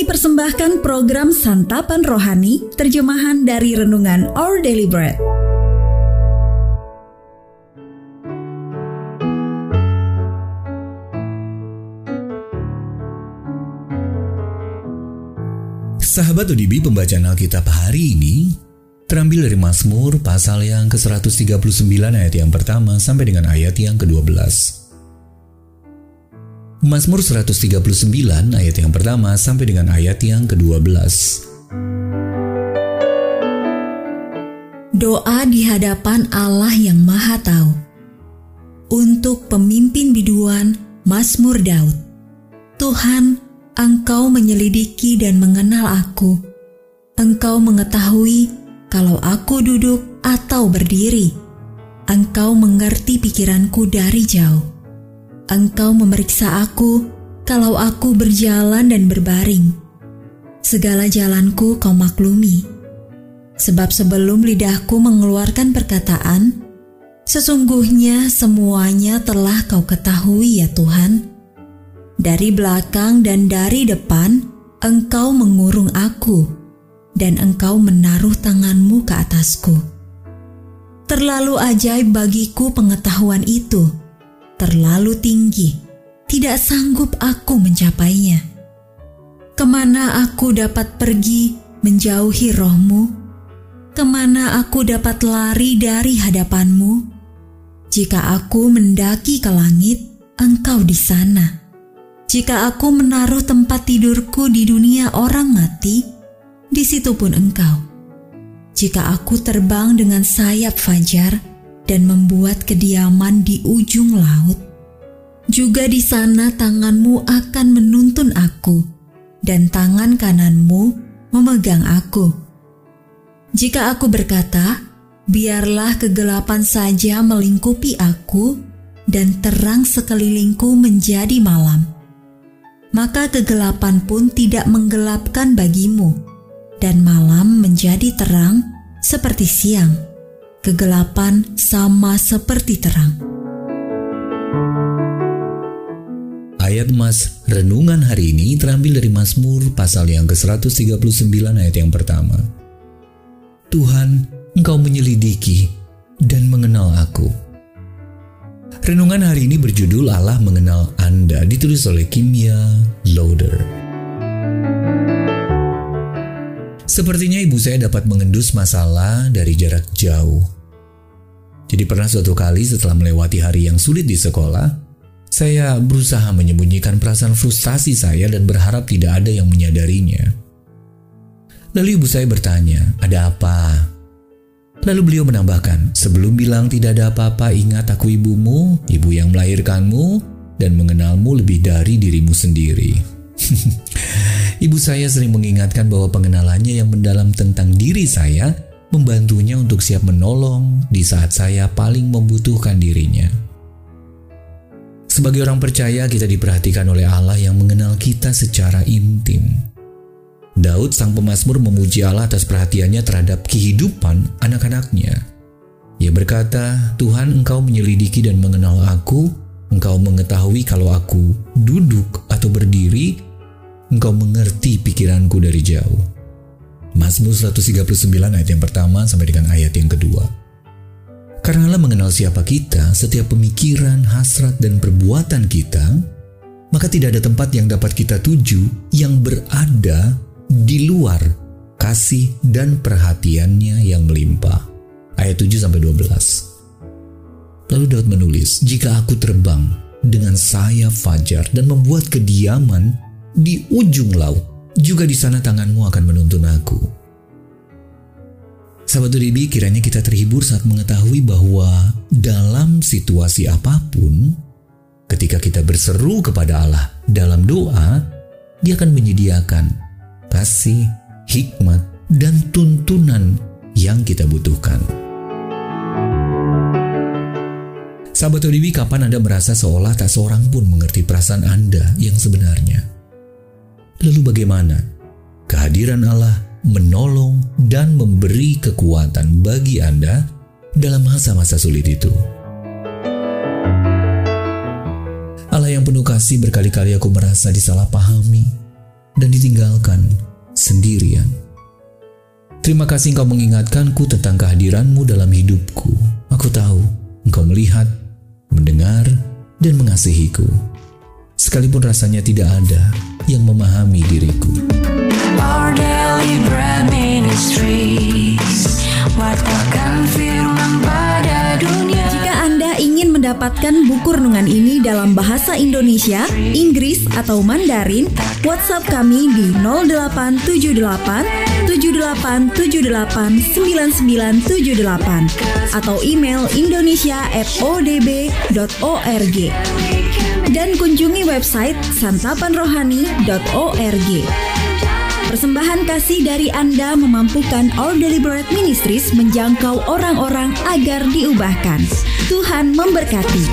Kami persembahkan program Santapan Rohani, terjemahan dari Renungan Our Daily Bread. Sahabat UDB pembacaan Alkitab hari ini terambil dari Mazmur pasal yang ke-139 ayat yang pertama sampai dengan ayat yang ke-12. Mazmur 139 ayat yang pertama sampai dengan ayat yang ke-12. Doa di hadapan Allah yang Maha Tahu. Untuk pemimpin biduan Mazmur Daud. Tuhan, Engkau menyelidiki dan mengenal aku. Engkau mengetahui kalau aku duduk atau berdiri. Engkau mengerti pikiranku dari jauh. Engkau memeriksa aku kalau aku berjalan dan berbaring. Segala jalanku kau maklumi. Sebab sebelum lidahku mengeluarkan perkataan, sesungguhnya semuanya telah kau ketahui ya Tuhan dari belakang dan dari depan, engkau mengurung aku, dan engkau menaruh tanganmu ke atasku. Terlalu ajaib bagiku pengetahuan itu, terlalu tinggi, tidak sanggup aku mencapainya. Ke mana aku dapat pergi menjauhi rohmu? Ke mana aku dapat lari dari hadapanmu? Jika aku mendaki ke langit, engkau di sana jika aku menaruh tempat tidurku di dunia orang mati, di situ pun engkau. Jika aku terbang dengan sayap fajar dan membuat kediaman di ujung laut, juga di sana tanganmu akan menuntun aku, dan tangan kananmu memegang aku. Jika aku berkata, biarlah kegelapan saja melingkupi aku, dan terang sekelilingku menjadi malam maka kegelapan pun tidak menggelapkan bagimu, dan malam menjadi terang seperti siang. Kegelapan sama seperti terang. Ayat Mas renungan hari ini terambil dari Mazmur pasal yang ke-139 ayat yang pertama. Tuhan, Engkau menyelidiki dan mengenal aku Renungan hari ini berjudul Allah Mengenal Anda ditulis oleh Kimia Lauder. Sepertinya ibu saya dapat mengendus masalah dari jarak jauh. Jadi pernah suatu kali setelah melewati hari yang sulit di sekolah, saya berusaha menyembunyikan perasaan frustasi saya dan berharap tidak ada yang menyadarinya. Lalu ibu saya bertanya, ada apa? Lalu beliau menambahkan, sebelum bilang tidak ada apa-apa ingat aku ibumu, ibu yang melahirkanmu, dan mengenalmu lebih dari dirimu sendiri. ibu saya sering mengingatkan bahwa pengenalannya yang mendalam tentang diri saya membantunya untuk siap menolong di saat saya paling membutuhkan dirinya. Sebagai orang percaya, kita diperhatikan oleh Allah yang mengenal kita secara intim. Daud sang pemazmur memuji Allah atas perhatiannya terhadap kehidupan anak-anaknya. Ia berkata, Tuhan engkau menyelidiki dan mengenal aku, engkau mengetahui kalau aku duduk atau berdiri, engkau mengerti pikiranku dari jauh. Mazmur 139 ayat yang pertama sampai dengan ayat yang kedua. Karena Allah mengenal siapa kita, setiap pemikiran, hasrat, dan perbuatan kita, maka tidak ada tempat yang dapat kita tuju yang berada di luar kasih dan perhatiannya yang melimpah. Ayat 7 sampai 12. Lalu Daud menulis, "Jika aku terbang dengan sayap fajar dan membuat kediaman di ujung laut, juga di sana tanganmu akan menuntun aku." Sahabat Uribi, kiranya kita terhibur saat mengetahui bahwa dalam situasi apa pun, ketika kita berseru kepada Allah dalam doa, Dia akan menyediakan kasih, hikmat, dan tuntunan yang kita butuhkan. Sahabat ODB, kapan Anda merasa seolah tak seorang pun mengerti perasaan Anda yang sebenarnya? Lalu bagaimana kehadiran Allah menolong dan memberi kekuatan bagi Anda dalam masa-masa sulit itu? Allah yang penuh kasih berkali-kali aku merasa disalahpahami, dan ditinggalkan sendirian. Terima kasih engkau mengingatkanku tentang kehadiranmu dalam hidupku. Aku tahu engkau melihat, mendengar, dan mengasihiku. Sekalipun rasanya tidak ada yang memahami diriku. Our daily bread ministries. Wartakan firman pada dunia. Jika Anda ingin mendapatkan buku renungan ini dalam bahasa Indonesia, Inggris, atau Mandarin, WhatsApp kami di 0878 7878 9978 atau email indonesia@odb.org dan kunjungi website santapanrohani.org. Persembahan kasih dari Anda memampukan All Deliberate Ministries menjangkau orang-orang agar diubahkan. Tuhan memberkati.